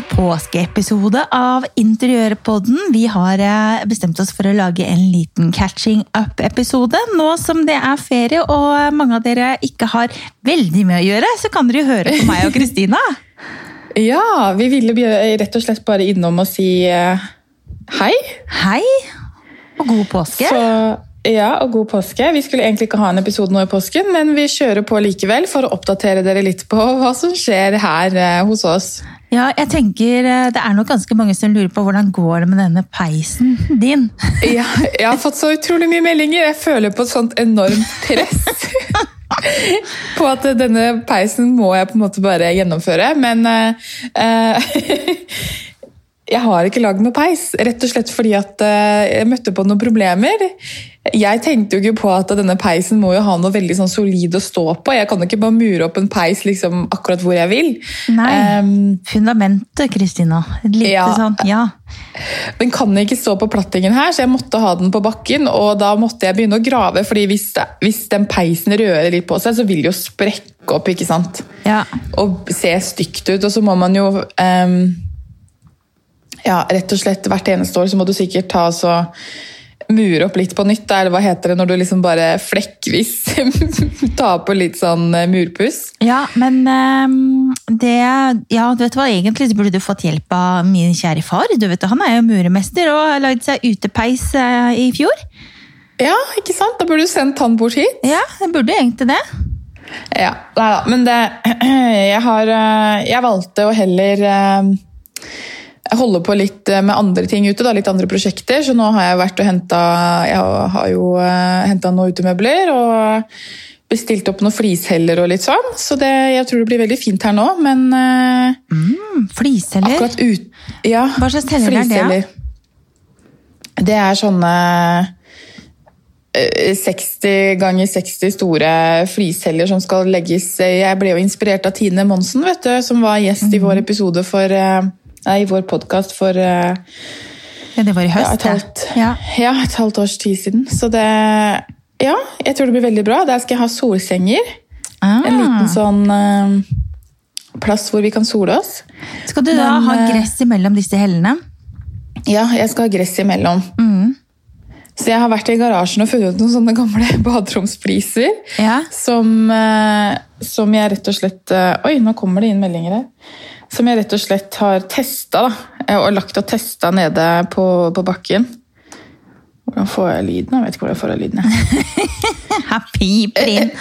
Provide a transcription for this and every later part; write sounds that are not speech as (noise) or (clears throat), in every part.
Til påskeepisode av Interiørpodden. Vi har eh, bestemt oss for å lage en liten catching up-episode. Nå som det er ferie og mange av dere ikke har veldig mye å gjøre, så kan dere jo høre på meg og Kristina. (laughs) Ja, vi ville rett og slett bare innom og si eh, hei. Hei og god påske. Så, ja, og god påske. Vi skulle egentlig ikke ha en episode nå i påsken, men vi kjører på likevel for å oppdatere dere litt på hva som skjer her eh, hos oss. Ja, jeg tenker eh, Det er nok ganske mange som lurer på hvordan går det med denne peisen din. (laughs) Ja, jeg har fått så utrolig mye meldinger. Jeg føler på et sånt enormt press. (laughs) på at denne peisen må jeg på en måte bare gjennomføre. Men eh, (laughs) jeg har ikke lagd noe peis, rett og slett fordi at eh, jeg møtte på noen problemer. Jeg tenkte jo ikke på at denne peisen må jo ha noe veldig sånn solid å stå på. Jeg kan jo ikke bare mure opp en peis liksom akkurat hvor jeg vil. Nei. um, Fundamentet, Kristina. Litt lite Ja. sånn Ja. Den kan ikke stå på plattingen her, så jeg måtte ha den på bakken. Og da måtte jeg begynne å grave, fordi hvis, hvis den peisen rører litt på seg, så vil det jo sprekke opp, ikke sant? ja. Og se stygt ut. Og så må man jo em, Ja, rett og slett hvert eneste år så må du sikkert ta så mure opp litt på nytt, eller hva heter det når du liksom bare flekkvis (laughs) tar på litt sånn eh, murpuss? Ja, men ehm, det Ja, du vet hva, egentlig så burde du fått hjelp av min kjære far. Du vet, Han er jo muremester og har lagd seg utepeis eh, i fjor. Ja, ikke sant? Da burde du sendt han bort hit. Ja, jeg burde egentlig det. Ja, nei da, men det (clears throat) Jeg har eh, Jeg valgte å heller eh, holder på litt eh, med andre ting ute, da, litt andre prosjekter. Så nå har jeg vært og henta Jeg har jo henta noen utemøbler og bestilt opp noen flisheller og litt sånn. Så det, jeg tror det blir veldig fint her nå, men eh, Mm, Flisheller. akkurat ut... Ja, Hva slags heller er det? Det er sånne eh, 60 ganger 60 store flisheller som skal legges Jeg ble jo inspirert av Tine Monsen, vet du, som var gjest i Mhm. vår episode for eh, i vår podkast for uh, Ja, det var i ja, høst, et halvt, Ja. ja, et halvt års tid siden. Så det Ja, jeg tror det blir veldig bra. Der skal jeg ha solsenger. Ah. En liten sånn uh, plass hvor vi kan sole oss. Skal du da ha eh, gress imellom disse hellene? Ja, jeg skal ha gress imellom. Mm. Så jeg har vært i garasjen og funnet noen sånne gamle (laughs) baderomsfliser. Ja. Som, som jeg rett og slett Oi, nå kommer det inn meldinger her. Som jeg rett og slett har testa, da. Og lagt og testa nede på, på bakken. Hvordan får jeg lyden? Jeg vet ikke hvordan jeg får av lyden. (laughs) Piper inn. (laughs)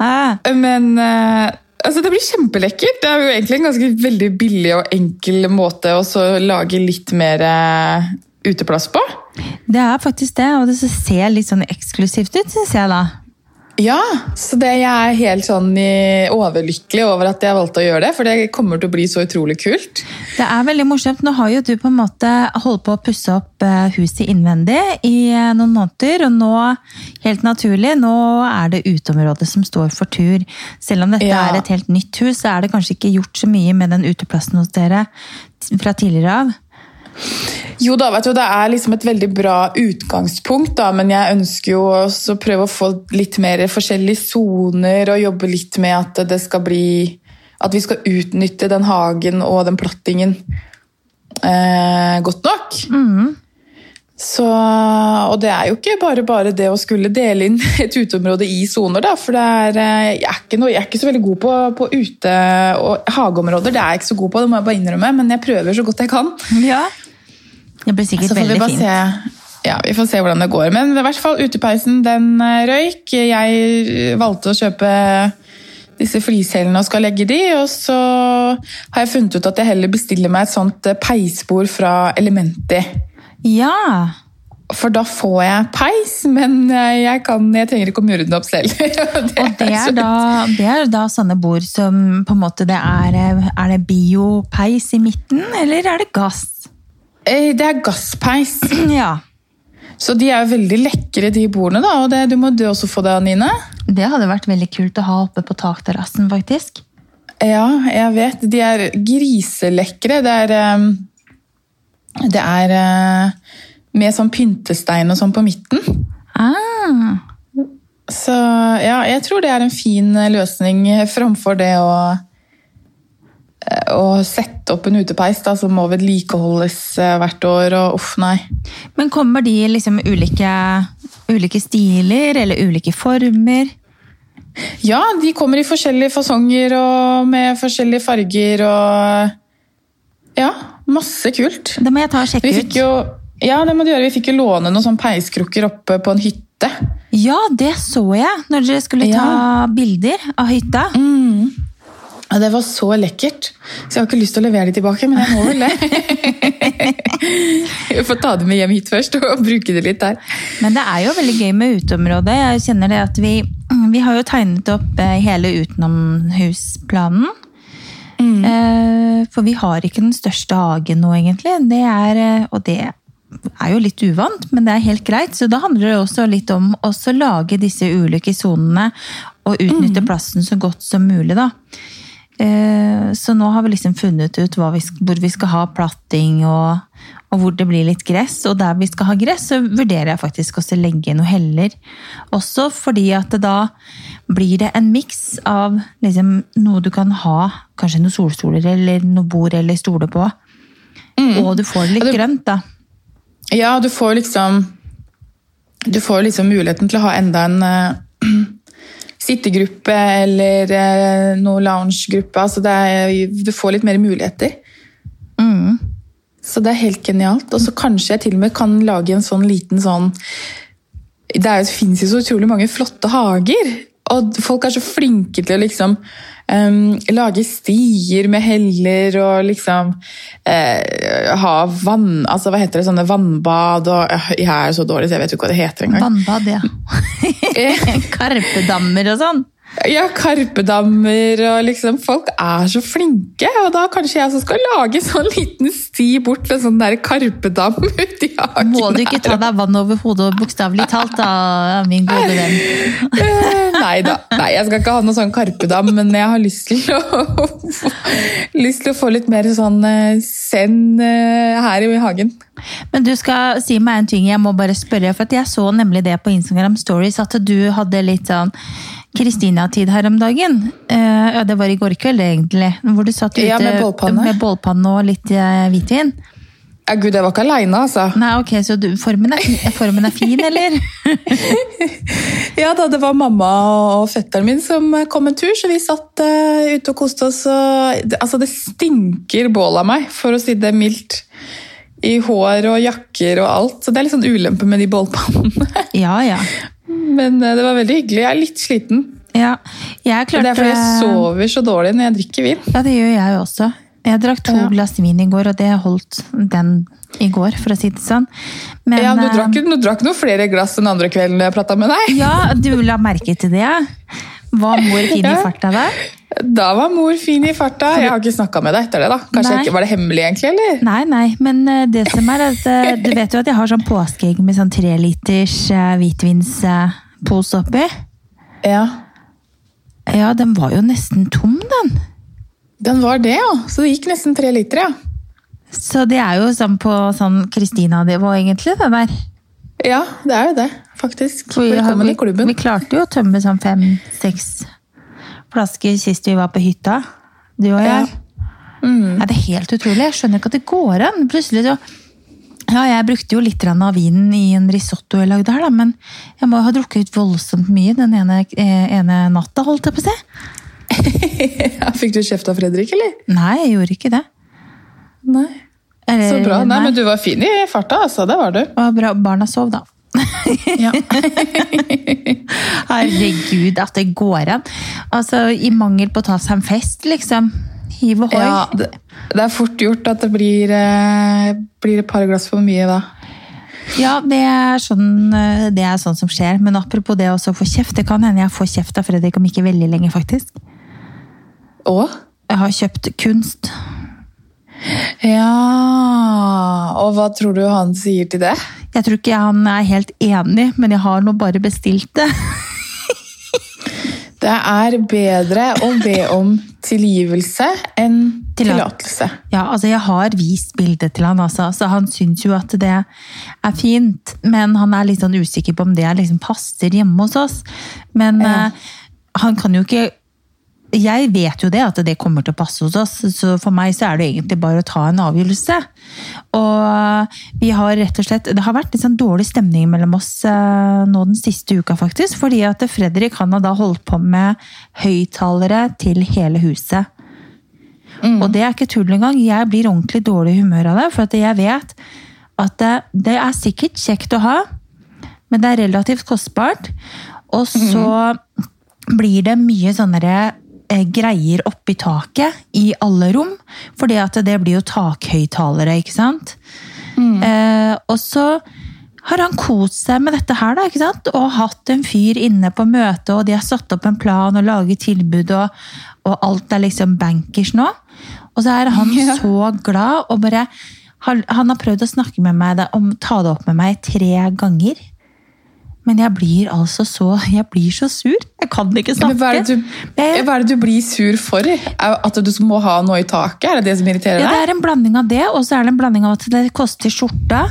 Ah. Men eh, altså, det blir kjempelekkert. Det er jo egentlig en ganske veldig billig og enkel måte å så lage litt mer eh, uteplass på. Det er faktisk det, og det ser litt sånn eksklusivt ut, syns jeg da. Ja, så det, jeg er helt sånn i, overlykkelig over at jeg valgte å gjøre det, for det kommer til å bli så utrolig kult. Det er veldig morsomt. Nå har jo du på en måte holdt på å pusse opp eh, huset innvendig i eh, noen måneder, og nå, helt naturlig, nå er det uteområdet som står for tur. Selv om dette Ja. er et helt nytt hus, så er det kanskje ikke gjort så mye med den uteplassen hos dere fra tidligere av. Jo da, vet du, det er liksom et veldig bra utgangspunkt, da, men jeg ønsker jo også å prøve å få litt mer forskjellige soner og jobbe litt med at det skal bli At vi skal utnytte den hagen og den plattingen eh, godt nok. Så, og det er jo ikke bare bare det å skulle dele inn (laughs) et uteområde i soner, da. For det er, eh, jeg, er noe, jeg er ikke så veldig god på, på ute- og hageområder. Det er jeg ikke så god på, det må jeg bare innrømme, men jeg prøver så godt jeg kan. Ja. Det blir sikkert veldig fint. se ja, vi får se hvordan det går. Men i hvert fall utepeisen den eh, røyk. Jeg valgte å kjøpe disse flishellene og skal legge de, og så har jeg funnet ut at jeg heller bestiller meg et sånt eh, peisbord fra Elementi. Ja. For da får jeg peis, men eh, jeg, kan, jeg trenger ikke å mure den opp selv. (laughs) Og det er, da, det er da sånne bord som på en måte det er Er det biopeis i midten, eller er det gass? Eh, Det er gasspeis. (clears throat) Ja. Så de er jo veldig lekre, de bordene. da, og det, Du må du også få det, Nine. Det hadde vært veldig kult å ha oppe på takterrassen, faktisk. Ja, jeg vet. De er griselekre. Det er, eh, det er eh, med sånn pyntestein og sånn på midten. Ah, Så ja, jeg tror det er en fin løsning framfor det å, å sette opp en utepeis da, som må vedlikeholdes eh, hvert år. og uff, nei. Men kommer de i liksom ulike, ulike stiler eller ulike former? Ja, de kommer i forskjellige fasonger og med forskjellige farger og Ja, masse kult. Det må jeg ta og sjekke ut. jo, ja, det må du gjøre. Vi fikk jo låne noen sånne peiskrukker oppe på en hytte. Ja, det så jeg når dere skulle ta Ja. bilder av hytta. Ja, det var så lekkert. Så jeg har ikke lyst til å levere de tilbake, men jeg må vel det. (laughs) Jeg får ta det med hjem hit først og bruke det litt der. Men det er jo veldig gøy med uteområdet. Jeg kjenner det at vi, vi har jo tegnet opp eh, hele utenomhusplanen. Mm. For vi har ikke den største hagen nå, egentlig. Det er, eh, og det er jo litt uvant, men det er helt greit. Så da handler det også litt om å lage disse ulike sonene og utnytte plassen så godt som mulig, da. Eh, Så nå har vi liksom funnet ut vi, hvor vi skal ha platting og, og hvor det blir litt gress. Og der vi skal ha gress, så vurderer jeg faktisk også å legge noe heller. Også fordi at da blir det en miks av liksom noe du kan ha, kanskje noen solstoler eller noe bord eller stoler på. Og du får det litt det- grønt, da. Ja, du får liksom Du får liksom muligheten til å ha enda en eh, sittegruppe eller eh, noe loungegruppe. Altså det er, du får litt mer muligheter. Mm. Så det er helt genialt. Og så kanskje jeg til og med kan lage en sånn liten sånn Det er, det finnes jo så utrolig mange flotte hager. Og folk er så flinke til å liksom um, lage stier med heller og liksom uh, ha vann Altså hva heter det? Sånne vannbad og uh, Jeg er så dårlig, så jeg vet jo ikke hva det heter engang. Vannbad, ja. (laughs) (laughs) Karpedammer og sånn. Ja, karpedammer og liksom Folk er så flinke, og da kanskje jeg også skal lage sånn liten sti bort til en sånn der karpedam (laughs) uti hagen. Må du ikke ta deg vann over hodet, bokstavelig talt, da, min gode venn. Eh, Nei da. Nei, jeg skal ikke ha noe sånn karpedam, men jeg har lyst til å, (laughs) lyst til å få litt mer sånn send eh, her i hagen. Men du skal si meg en ting, jeg må bare spørre, for jeg så nemlig det på Instagram Stories, at du hadde litt sånn Kristina-tid her om dagen. Uh, ja, det var i går kveld, egentlig. Hvor du satt ute Ja, med bålpanne. med bålpanne og litt eh, hvitvin. Ja, gud, jeg var ikke aleine, altså. Nei, ok, så du, formen, er, formen er fin, eller? (laughs) Ja da, det var mamma og fetteren min som kom en tur, så vi satt uh, ute og koste oss. Og, det, altså, det stinker bål av meg, for å si det mildt. I hår og jakker og alt. Så det er litt sånn ulempe med de bålpannene. Ja, ja. (laughs) Men eh, det var veldig hyggelig. Jeg er litt sliten. ja. Jeg klarte... Det er fordi jeg sover så dårlig når jeg drikker vin. Ja, det gjør jeg også. Jeg drakk to Ja. glass vin i går, og det holdt den i går, for å si det sånn. Men, ja, du eh, drakk, du drakk noen flere glass enn andre kvelden jeg prata med deg. Ja, du la merke til det. Var mor fin i farta da? Da var mor fin i farta. Jeg har ikke snakka med deg etter det. da. Kanskje Nei. ikke, Var det hemmelig, egentlig? eller? Nei, nei, men eh, det som er at eh, Du vet jo at jeg har sånn påskeegg med sånn treliters uh, hvitvinspose oppi. Ja. Ja, den var jo nesten tom, den. Den var det, ja. Så det gikk nesten tre liter, ja. Så det er jo sånn på sånn Kristina-nivå, egentlig, det der. Ja, det er jo det, faktisk. Vi, Velkommen vi, i klubben. vi klarte jo å tømme sånn fem-seks flasker sist vi var på hytta. Du og jeg. Mm. Er det er helt utrolig. Jeg skjønner ikke at det går an. Plutselig så Ja, jeg brukte jo litt av vinen i en risotto jeg lagde her, da, men jeg må ha drukket ut voldsomt mye den ene, eh, ene natta, holdt jeg på å si. (laughs) Ja, Fikk du kjeft av Fredrik, eller? Nei, jeg gjorde ikke det. Nei. Eller, Så bra. Nei, men du var fin i farta, altså. Det var du. Det var bra. Barna sov, da. Ja. (laughs) Herregud, at det går an. Altså, I mangel på å ta seg en fest, liksom. Hiv ohoi. ja det, det er fort gjort at det blir, eh, blir et par glass for mye da. Ja, det er, sånn, eh, det er sånn som skjer. Men apropos det å få kjeft, det kan hende jeg får kjeft av Fredrik om ikke veldig lenge, faktisk. Og? Jeg har kjøpt kunst. Ja Og hva tror du han sier til det? Jeg tror ikke han er helt enig, men jeg har nå bare bestilt det. (laughs) Det er bedre å be om tilgivelse enn Tillat- tillatelse. Ja, altså Jeg har vist bildet til han, altså. Så han syns jo at det er fint, men han er litt sånn usikker på om det liksom passer hjemme hos oss. Men Ja. uh, han kan jo ikke jeg vet jo det, at det kommer til å passe hos oss, så for meg så er det egentlig bare å ta en avgjørelse. Og vi har rett og slett Det har vært litt sånn dårlig stemning mellom oss eh, nå den siste uka, faktisk. Fordi at Fredrik han har da holdt på med høyttalere til hele huset. Og det er ikke tull engang. Jeg blir ordentlig dårlig i humør av det, for jeg vet at det, det er sikkert kjekt å ha, men det er relativt kostbart. Og så blir det mye sånne eh, greier oppi taket i alle rom. For det blir jo takhøyttalere, ikke sant? Eh, og så har han kost seg med dette her, da, ikke sant? Og hatt en fyr inne på møtet, og de har satt opp en plan og laget tilbud, og, og alt er liksom bankers nå. Og så er han (laughs) Ja. så glad, og bare han, har prøvd å snakke med meg om ta det opp med meg tre ganger. Men jeg blir altså så Jeg blir så sur. Jeg kan ikke snakke. Men hva er, det du, hva er det du blir sur for? At du må ha noe i taket? Er det det som irriterer deg? Ja, det er en blanding av det, og så er det en blanding av at det koster skjorta.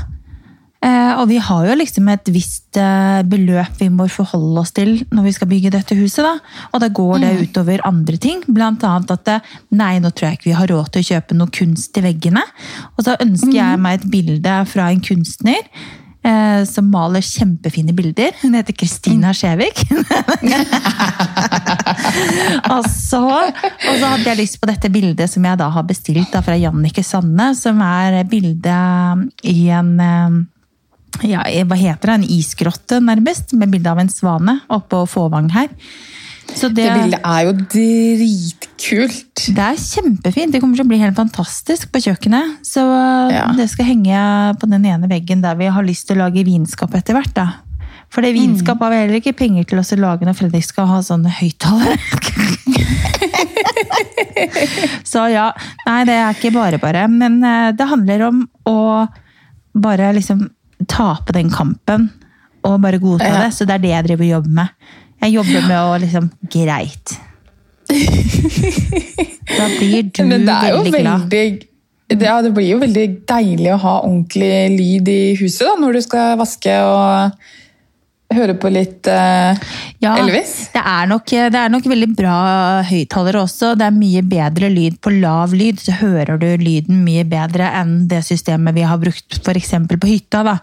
Eh, og vi har jo liksom et visst eh, beløp vi må forholde oss til når vi skal bygge dette huset. da. Og da går det utover andre ting. Blant annet at nei, nå tror jeg ikke vi har råd til å kjøpe noe kunst i veggene. Og så ønsker jeg meg et bilde fra en kunstner. Eh, som maler kjempefine bilder. Hun heter Kristina Skjevik. (laughs) og, så, og så hadde jeg lyst på dette bildet som jeg da har bestilt da, fra Jannike Sanne, som er bildet i en eh, ja, hva heter det, en isgrotte nærmest, med bilde av en svane oppå Fåvang her. Så det, Det bildet er jo dritkult. det er kjempefint. Det kommer til å bli helt fantastisk på kjøkkenet. Så Ja. det skal henge på den ene veggen der vi har lyst til å lage vinskap etter hvert. da. For det vinskap har vi heller ikke penger til oss å lage når Fredrik skal ha sånne høyttalere. (laughs) Så ja, nei det er ikke bare bare. Men eh, det handler om å bare liksom tape den kampen og bare godta Ja. det. Så det er det jeg driver og jobber med. Jeg jobber med å liksom Greit. Da blir du veldig glad. veldig det, ja, det blir jo veldig deilig å ha ordentlig lyd i huset da, når du skal vaske og høre på litt uh, Ja, Elvis. Det er, nok, det er nok veldig bra høyttalere også. Det er mye bedre lyd på lav lyd. Så hører du lyden mye bedre enn det systemet vi har brukt f.eks. på hytta. da.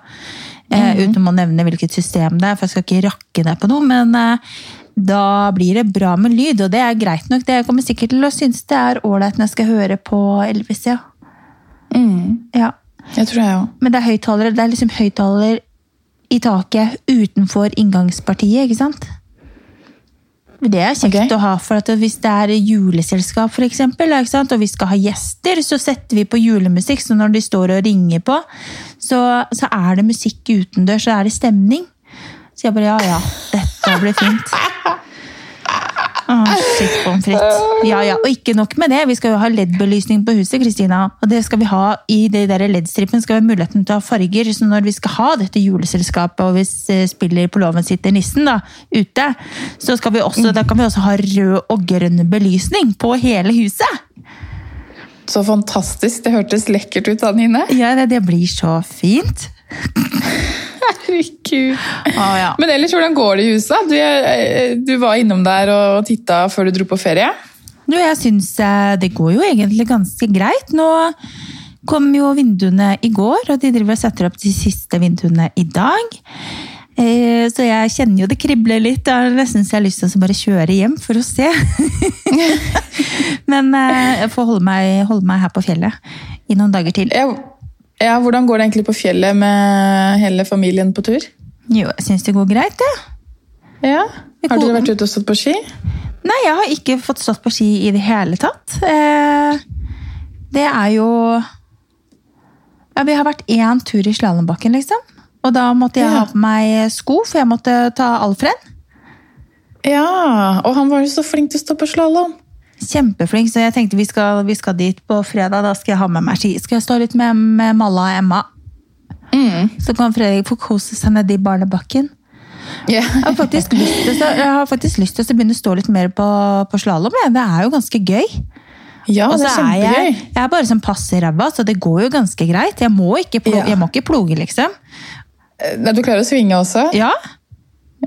Eh, uten å nevne hvilket system det er, for jeg skal ikke rakke ned på noe. Men eh, da blir det bra med lyd, og det er greit nok. Det jeg kommer sikkert til å synes det er ålreit når jeg skal høre på Elvis. ja. Mm, ja. jeg tror jeg òg. Men det er høyttalere, det er liksom høyttaler i taket utenfor inngangspartiet, ikke sant? Det er kjekt okay. å ha, for at hvis det er juleselskap for eksempel, og vi skal ha gjester, så setter vi på julemusikk, så når de står og ringer på, så, så er det musikk utendørs, så er det stemning. Så jeg bare, ja ja, dette blir fint. (laughs) Åh, shit, pommes frites. Ja, ja. Og ikke nok med det, vi skal jo ha LED-belysning på huset, Kristina. Og det skal vi ha i de der LED-stripen skal vi ha muligheten til å ha farger. Så når vi skal ha dette juleselskapet, og vi spiller på låven sitter nissen da, ute, så skal vi også, da kan vi også ha rød og grønn belysning på hele huset. Så fantastisk. Det hørtes lekkert ut, Anine. Ja, det, det blir så fint. Herregud. Ah, ja. Men ellers, hvordan går det i huset? Du, eh, du var innom der og titta før du dro på ferie. Jo, jeg syns eh, det går jo egentlig ganske greit. Nå kom jo vinduene i går, og de driver og setter opp de siste vinduene i dag. Eh, Så jeg kjenner jo det kribler litt. Det er nesten så jeg har lyst til å bare kjøre hjem for å se. (laughs) Men jeg får holde meg, holde meg her på fjellet i noen dager til. Ja, ja, hvordan går det egentlig på fjellet med hele familien på tur? Jo, jeg syns det går greit, det. Ja. ja. Har dere vært ute og stått på ski? Nei, jeg har ikke fått stått på ski i det hele tatt. Eh, Det er jo ja, Vi har vært én tur i slalåmbakken, liksom. Og da måtte jeg Ja. ha på meg sko, for jeg måtte ta Alfred. Ja, og han var jo så flink til å stå på slalåm. Kjempeflink, så jeg tenkte vi skal, vi skal dit på fredag. Da skal jeg ha med meg ski. Skal jeg stå litt med, med Malla og Emma. Mm. Så kan Fredrik få kose seg nedi barnebakken. Yeah. Jeg har faktisk lyst til, å- begynne å stå litt mer på, på slalåm. Det er jo ganske gøy. ja, det er er jeg, kjempegøy. jeg er bare sånn passe ræva, så det går jo ganske greit. Jeg må ikke, plo Ja. jeg må ikke ploge, liksom. Nei, Du klarer å svinge også? Ja,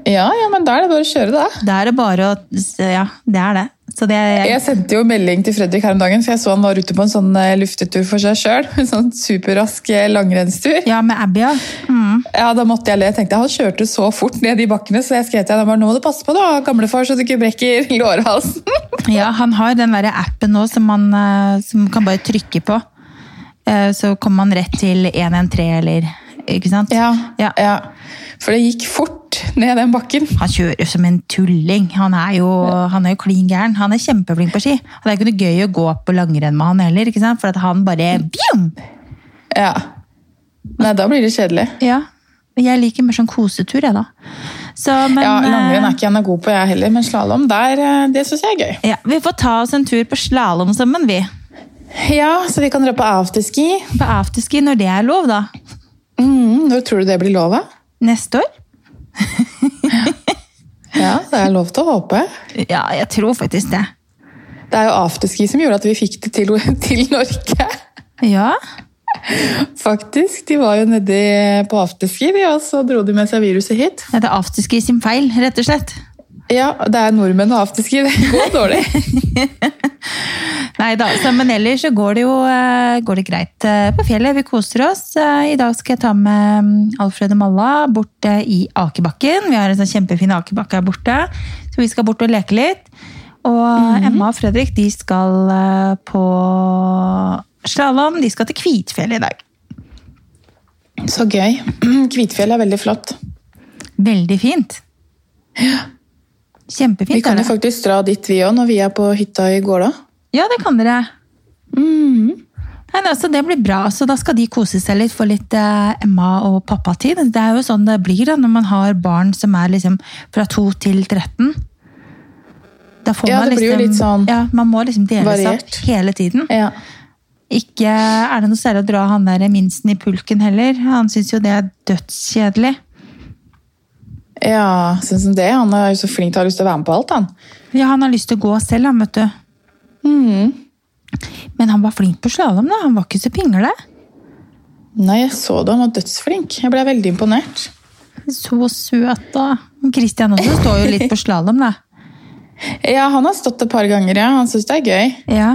Ja, ja, men da er det bare å kjøre, da. det er det bare å Ja, det er det. Så det Jeg sendte jo melding til Fredrik her om dagen, for jeg så han var ute på en sånn eh, luftetur for seg sjøl. (laughs) En sånn superrask eh, langrennstur. Ja, med Abby, ja. Mm. Ja, Da måtte jeg le. Jeg tenkte Han kjørte så fort ned de bakkene, så jeg skrev til ham nå må du passe på da, gamlefar, så du ikke brekker (laughs) lårhalsen. (laughs) Ja, han har den der appen nå som man eh, som kan bare trykke på. Så kommer man rett til 113 eller Ikke sant? Ja, Ja. ja. For det gikk fort ned den bakken. Han kjører som en tulling. Han er jo, han er jo klin gæren. Han er kjempeflink på ski. Det er ikke noe gøy å gå på langrenn med han heller, ikke sant? for at han bare Bjum! Ja. Nei, da blir det kjedelig. Ja. Jeg liker mer sånn kosetur, jeg, da. Så, men, Ja, Langrenn er eh, ikke jeg noe god på, jeg heller, men slalåm, det syns jeg er gøy. ja, Vi får ta oss en tur på slalåm sammen, vi. Ja, så vi kan dra på afterski. På afterski når det er lov, da. Mm, når tror du det blir lov, da? Neste år. Ja, det er lov til å håpe. Ja, jeg tror faktisk det. Det er jo afterski som gjorde at vi fikk det til, (laughs) til Norge. Ja. Faktisk. De var jo nedi på afterski, og så dro de med seg viruset hit. Det er afterski sin feil, rett og slett. Ja, det er nordmenn og afterski. Det (laughs) går dårlig. Nei da, men ellers så går det jo eh, går det greit eh, på fjellet. Vi koser oss. Eh, I dag skal jeg ta med mm, Alfred og Malla bort i Akebakken. Vi har en sånn kjempefin akebakke her borte, så vi skal bort og leke litt. Og Emma og Fredrik de skal på slalåm. De skal til Kvitfjell i dag. Så gøy. (clears throat) Kvitfjell er veldig flott. Veldig fint. Kjempefint. Vi kan jo faktisk dra dit vi òg, når vi er på hytta i Gåla. Ja, det kan dere. Mm. Nei, altså, det blir bra, så da skal de kose seg litt, få litt eh, Emma- og pappatid. Det er jo sånn det blir da, når man har barn som er liksom fra 2 til 13. Da får Ja, man det blir jo liksom, litt sånn ja, Man må liksom dele variert. opp hele tiden. Ja. Ikke er det noe særlig å dra han der minsten i pulken heller. Han syns jo det er dødskjedelig. Ja, sånn han det? Han er jo så flink til å ha lyst til å være med på alt, han. Ja, han har lyst til å gå selv, han, vet du. Mm. Men han var flink på slalåm, da. Han var ikke så pingle. Nei, jeg så det. Han var dødsflink. Jeg ble veldig imponert. Så søt, da. Christian også står jo litt på slalåm, da. Ja, han har stått et par ganger, ja. Han syns det er gøy. Ja.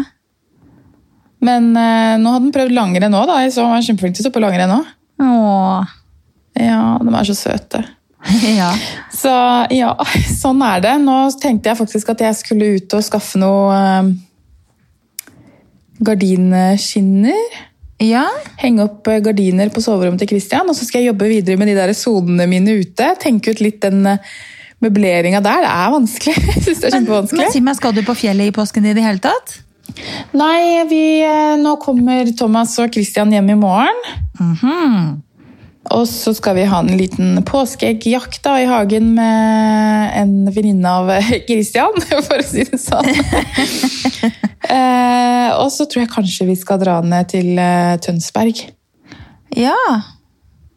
Men eh, nå hadde han prøvd langrenn òg, da. Jeg så han var kjempeflink til å stå på langrenn òg. Ja, de er så søte. (laughs) ja. Så ja, sånn er det. Nå tenkte jeg faktisk at jeg skulle ut og skaffe noe eh, gardinskinner. Ja, Henge opp eh, gardiner på soverommet til Christian, og så skal jeg jobbe videre med de der sonene mine ute. Tenke ut litt den eh, møbleringa der. Det er vanskelig. (laughs) Jeg synes det er kjempevanskelig. men si meg, skal du på fjellet i påsken i det hele tatt? Nei, vi, nå kommer Thomas og Christian hjem i morgen. Mhm. Og så skal vi ha en liten påskeeggjakt i hagen med en venninne av (laughs) Christian, for å si det sånn. (laughs) eh, og så tror jeg kanskje vi skal dra ned til eh, Tønsberg. Ja,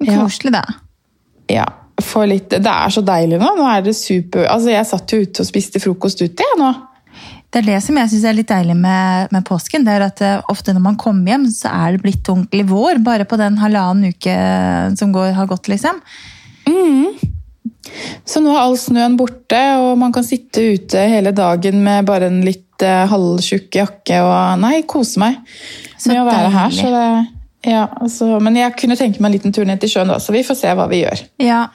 Ja. koselig da. Ja, få litt, Det er så deilig nå. Nå er det super... Altså, Jeg satt jo ute og spiste frokost ute jeg nå. Det er det som jeg synes er litt deilig med, med påsken. det er at eh, Ofte når man kommer hjem, så er det blitt ordentlig vår. Bare på den halvannen uke som går, har gått, liksom. Så nå er all snøen borte, og man kan sitte ute hele dagen med bare en litt eh, halvtjukk jakke og Nei, kose meg Så med å være her. Så det, ja, altså, men jeg kunne tenke meg en liten tur ned til sjøen, da, så vi får se hva vi gjør. Ja,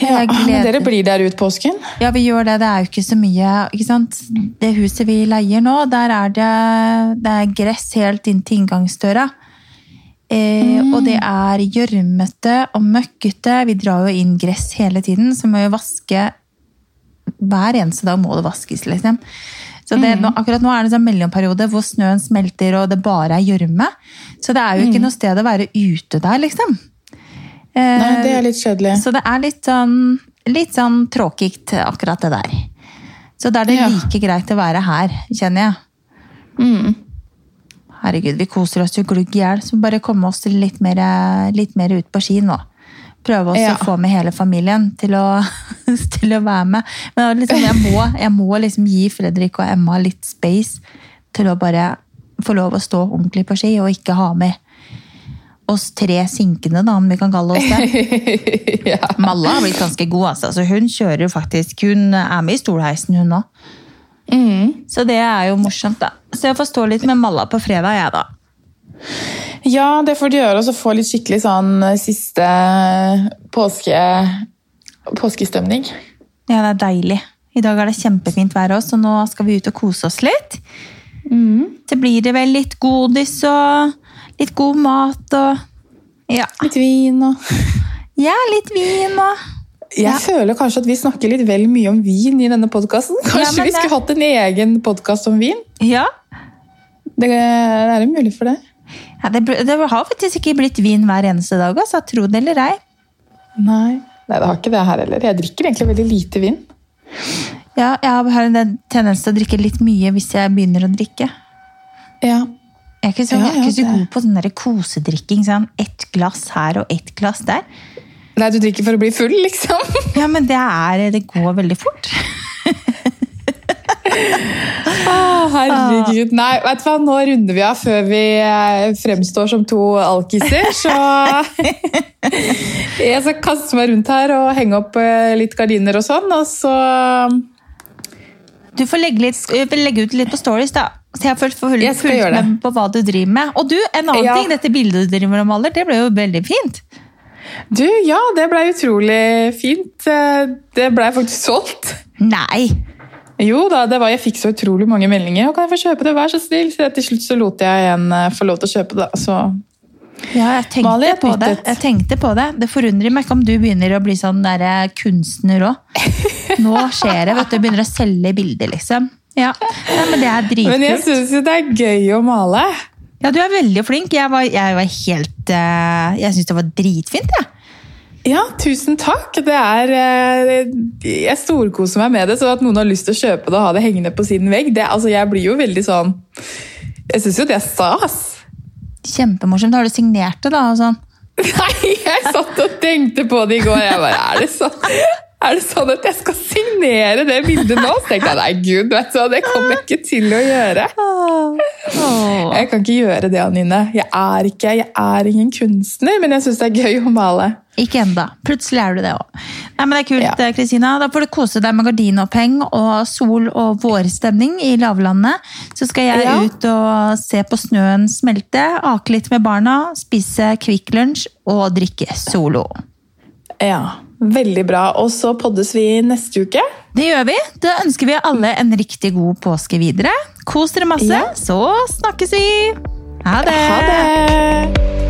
Ja, men dere blir der ut påsken? Ja, vi gjør det. Det er jo ikke så mye ikke sant? Det huset vi leier nå, der er det, det er gress helt inn til inngangsdøra. Eh, Og det er gjørmete og møkkete. Vi drar jo inn gress hele tiden, så må jo vaske Hver eneste dag må det vaskes, liksom. Så det, nå, akkurat nå er det en sånn mellomperiode hvor snøen smelter og det bare er gjørme. Så det er jo ikke noe sted å være ute der, liksom. Eh, Nei, det er litt kjedelig. så det er litt sånn, litt sånn tråkigt, akkurat det der. Så da er det Ja. like greit å være her, kjenner jeg. Mm. Herregud, vi koser oss jo glugg i hjel, så bare komme oss litt mer, litt mer ut på ski nå. Prøve oss Ja. å få med hele familien til å, (laughs) til å være med. Men liksom, jeg må, jeg må liksom gi Fredrik og Emma litt space til å bare få lov å stå ordentlig på ski, og ikke ha med oss tre sinkende, da, om vi kan kalle oss det. (laughs) ja. Malla har blitt ganske god, altså. Så hun kjører faktisk Hun er med i stolheisen, hun òg. Mm. Så det er jo morsomt, da. Så jeg får stå litt med Malla på fredag, jeg, da. Ja, det får du gjøre, og så få litt skikkelig sånn siste påske, påskestemning. Ja, det er deilig. I dag er det kjempefint vær også, så nå skal vi ut og kose oss litt. Mm. Så blir det vel litt godis og litt god mat og Ja, Litt vin og ja litt vin og Jeg Ja. føler kanskje at vi snakker litt vel mye om vin i denne podkasten. Kanskje Ja, vi det- skulle hatt en egen podkast om vin? Ja. Det, det er jo mulig for det. ja det, det har faktisk ikke blitt vin hver eneste dag, altså. Tro det eller ei. Nei. Nei, det har ikke det her heller. Jeg drikker egentlig veldig lite vin. Ja, jeg har en tendens til å drikke litt mye hvis jeg begynner å drikke. Ja. Jeg er ikke så, Ja, jeg er ikke så ja, god på sånn kosedrikking. Sånn. Ett glass her og ett glass der. Nei, du drikker for å bli full, liksom? (laughs) Ja, men det, er, det går veldig fort. (laughs) Å, herregud. Nei, vet du hva, nå runder vi av før vi eh, fremstår som to alkiser, så (laughs) Jeg skal kaste meg rundt her og henge opp eh, litt gardiner og sånn, og så Du får legge, litt, eh, legge ut litt på stories, da. Så jeg har Jeg fulgt med på hva du driver med. Og du, en annen Ja. ting, dette bildet du driver og maler, det ble jo veldig fint. Du, ja, det blei utrolig fint. Eh, Det blei faktisk solgt. Nei! Jo da, det var, jeg fikk så utrolig mange meldinger. Og kan jeg få kjøpe det, vær så snill? Så til slutt så lot jeg en eh, få lov til å kjøpe det. Så Ja, jeg tenkte Mali på det. Jeg tenkte på det. Det forundrer meg ikke om du begynner å bli sånn der eh, kunstner òg. (laughs) Nå skjer det, vet du. Begynner å selge bilder, liksom. Ja, men det er Men jeg dritkult. syns jo det er gøy å male. Ja, du er veldig flink. Jeg var, jeg var helt eh, Jeg syns det var dritfint, jeg. Ja, tusen takk. Det er, eh, jeg storkoser meg med det, så at noen har lyst til å kjøpe det og ha det hengende på sin vegg, det, altså, jeg blir jo veldig sånn Jeg syns jo det er stas. Kjempemorsomt. Har du signert det, da? Sånn? (laughs) Nei, jeg satt og tenkte på det i går. Jeg bare, er det sånn, (laughs) er det sånn at jeg skal signere det bildet nå? Så tenkte jeg nei, gud, vet du det kommer jeg ikke til å gjøre. Jeg kan ikke gjøre det, Anine. Jeg er ikke, jeg er ingen kunstner, men jeg syns det er gøy å male. Ikke enda. Plutselig er du det òg. Men det er kult, Ja. Kristina. Da får du kose deg med gardinoppheng og sol og vårstemning i lavlandet. Så skal jeg Ja. ut og se på snøen smelte, ake litt med barna, spise Kvikk Lunsj og drikke Solo. Ja, Veldig bra. Og så poddes vi neste uke. Det gjør vi. Da ønsker vi alle en riktig god påske videre. Kos dere masse, Ja. så snakkes vi! Ha det! Ha det!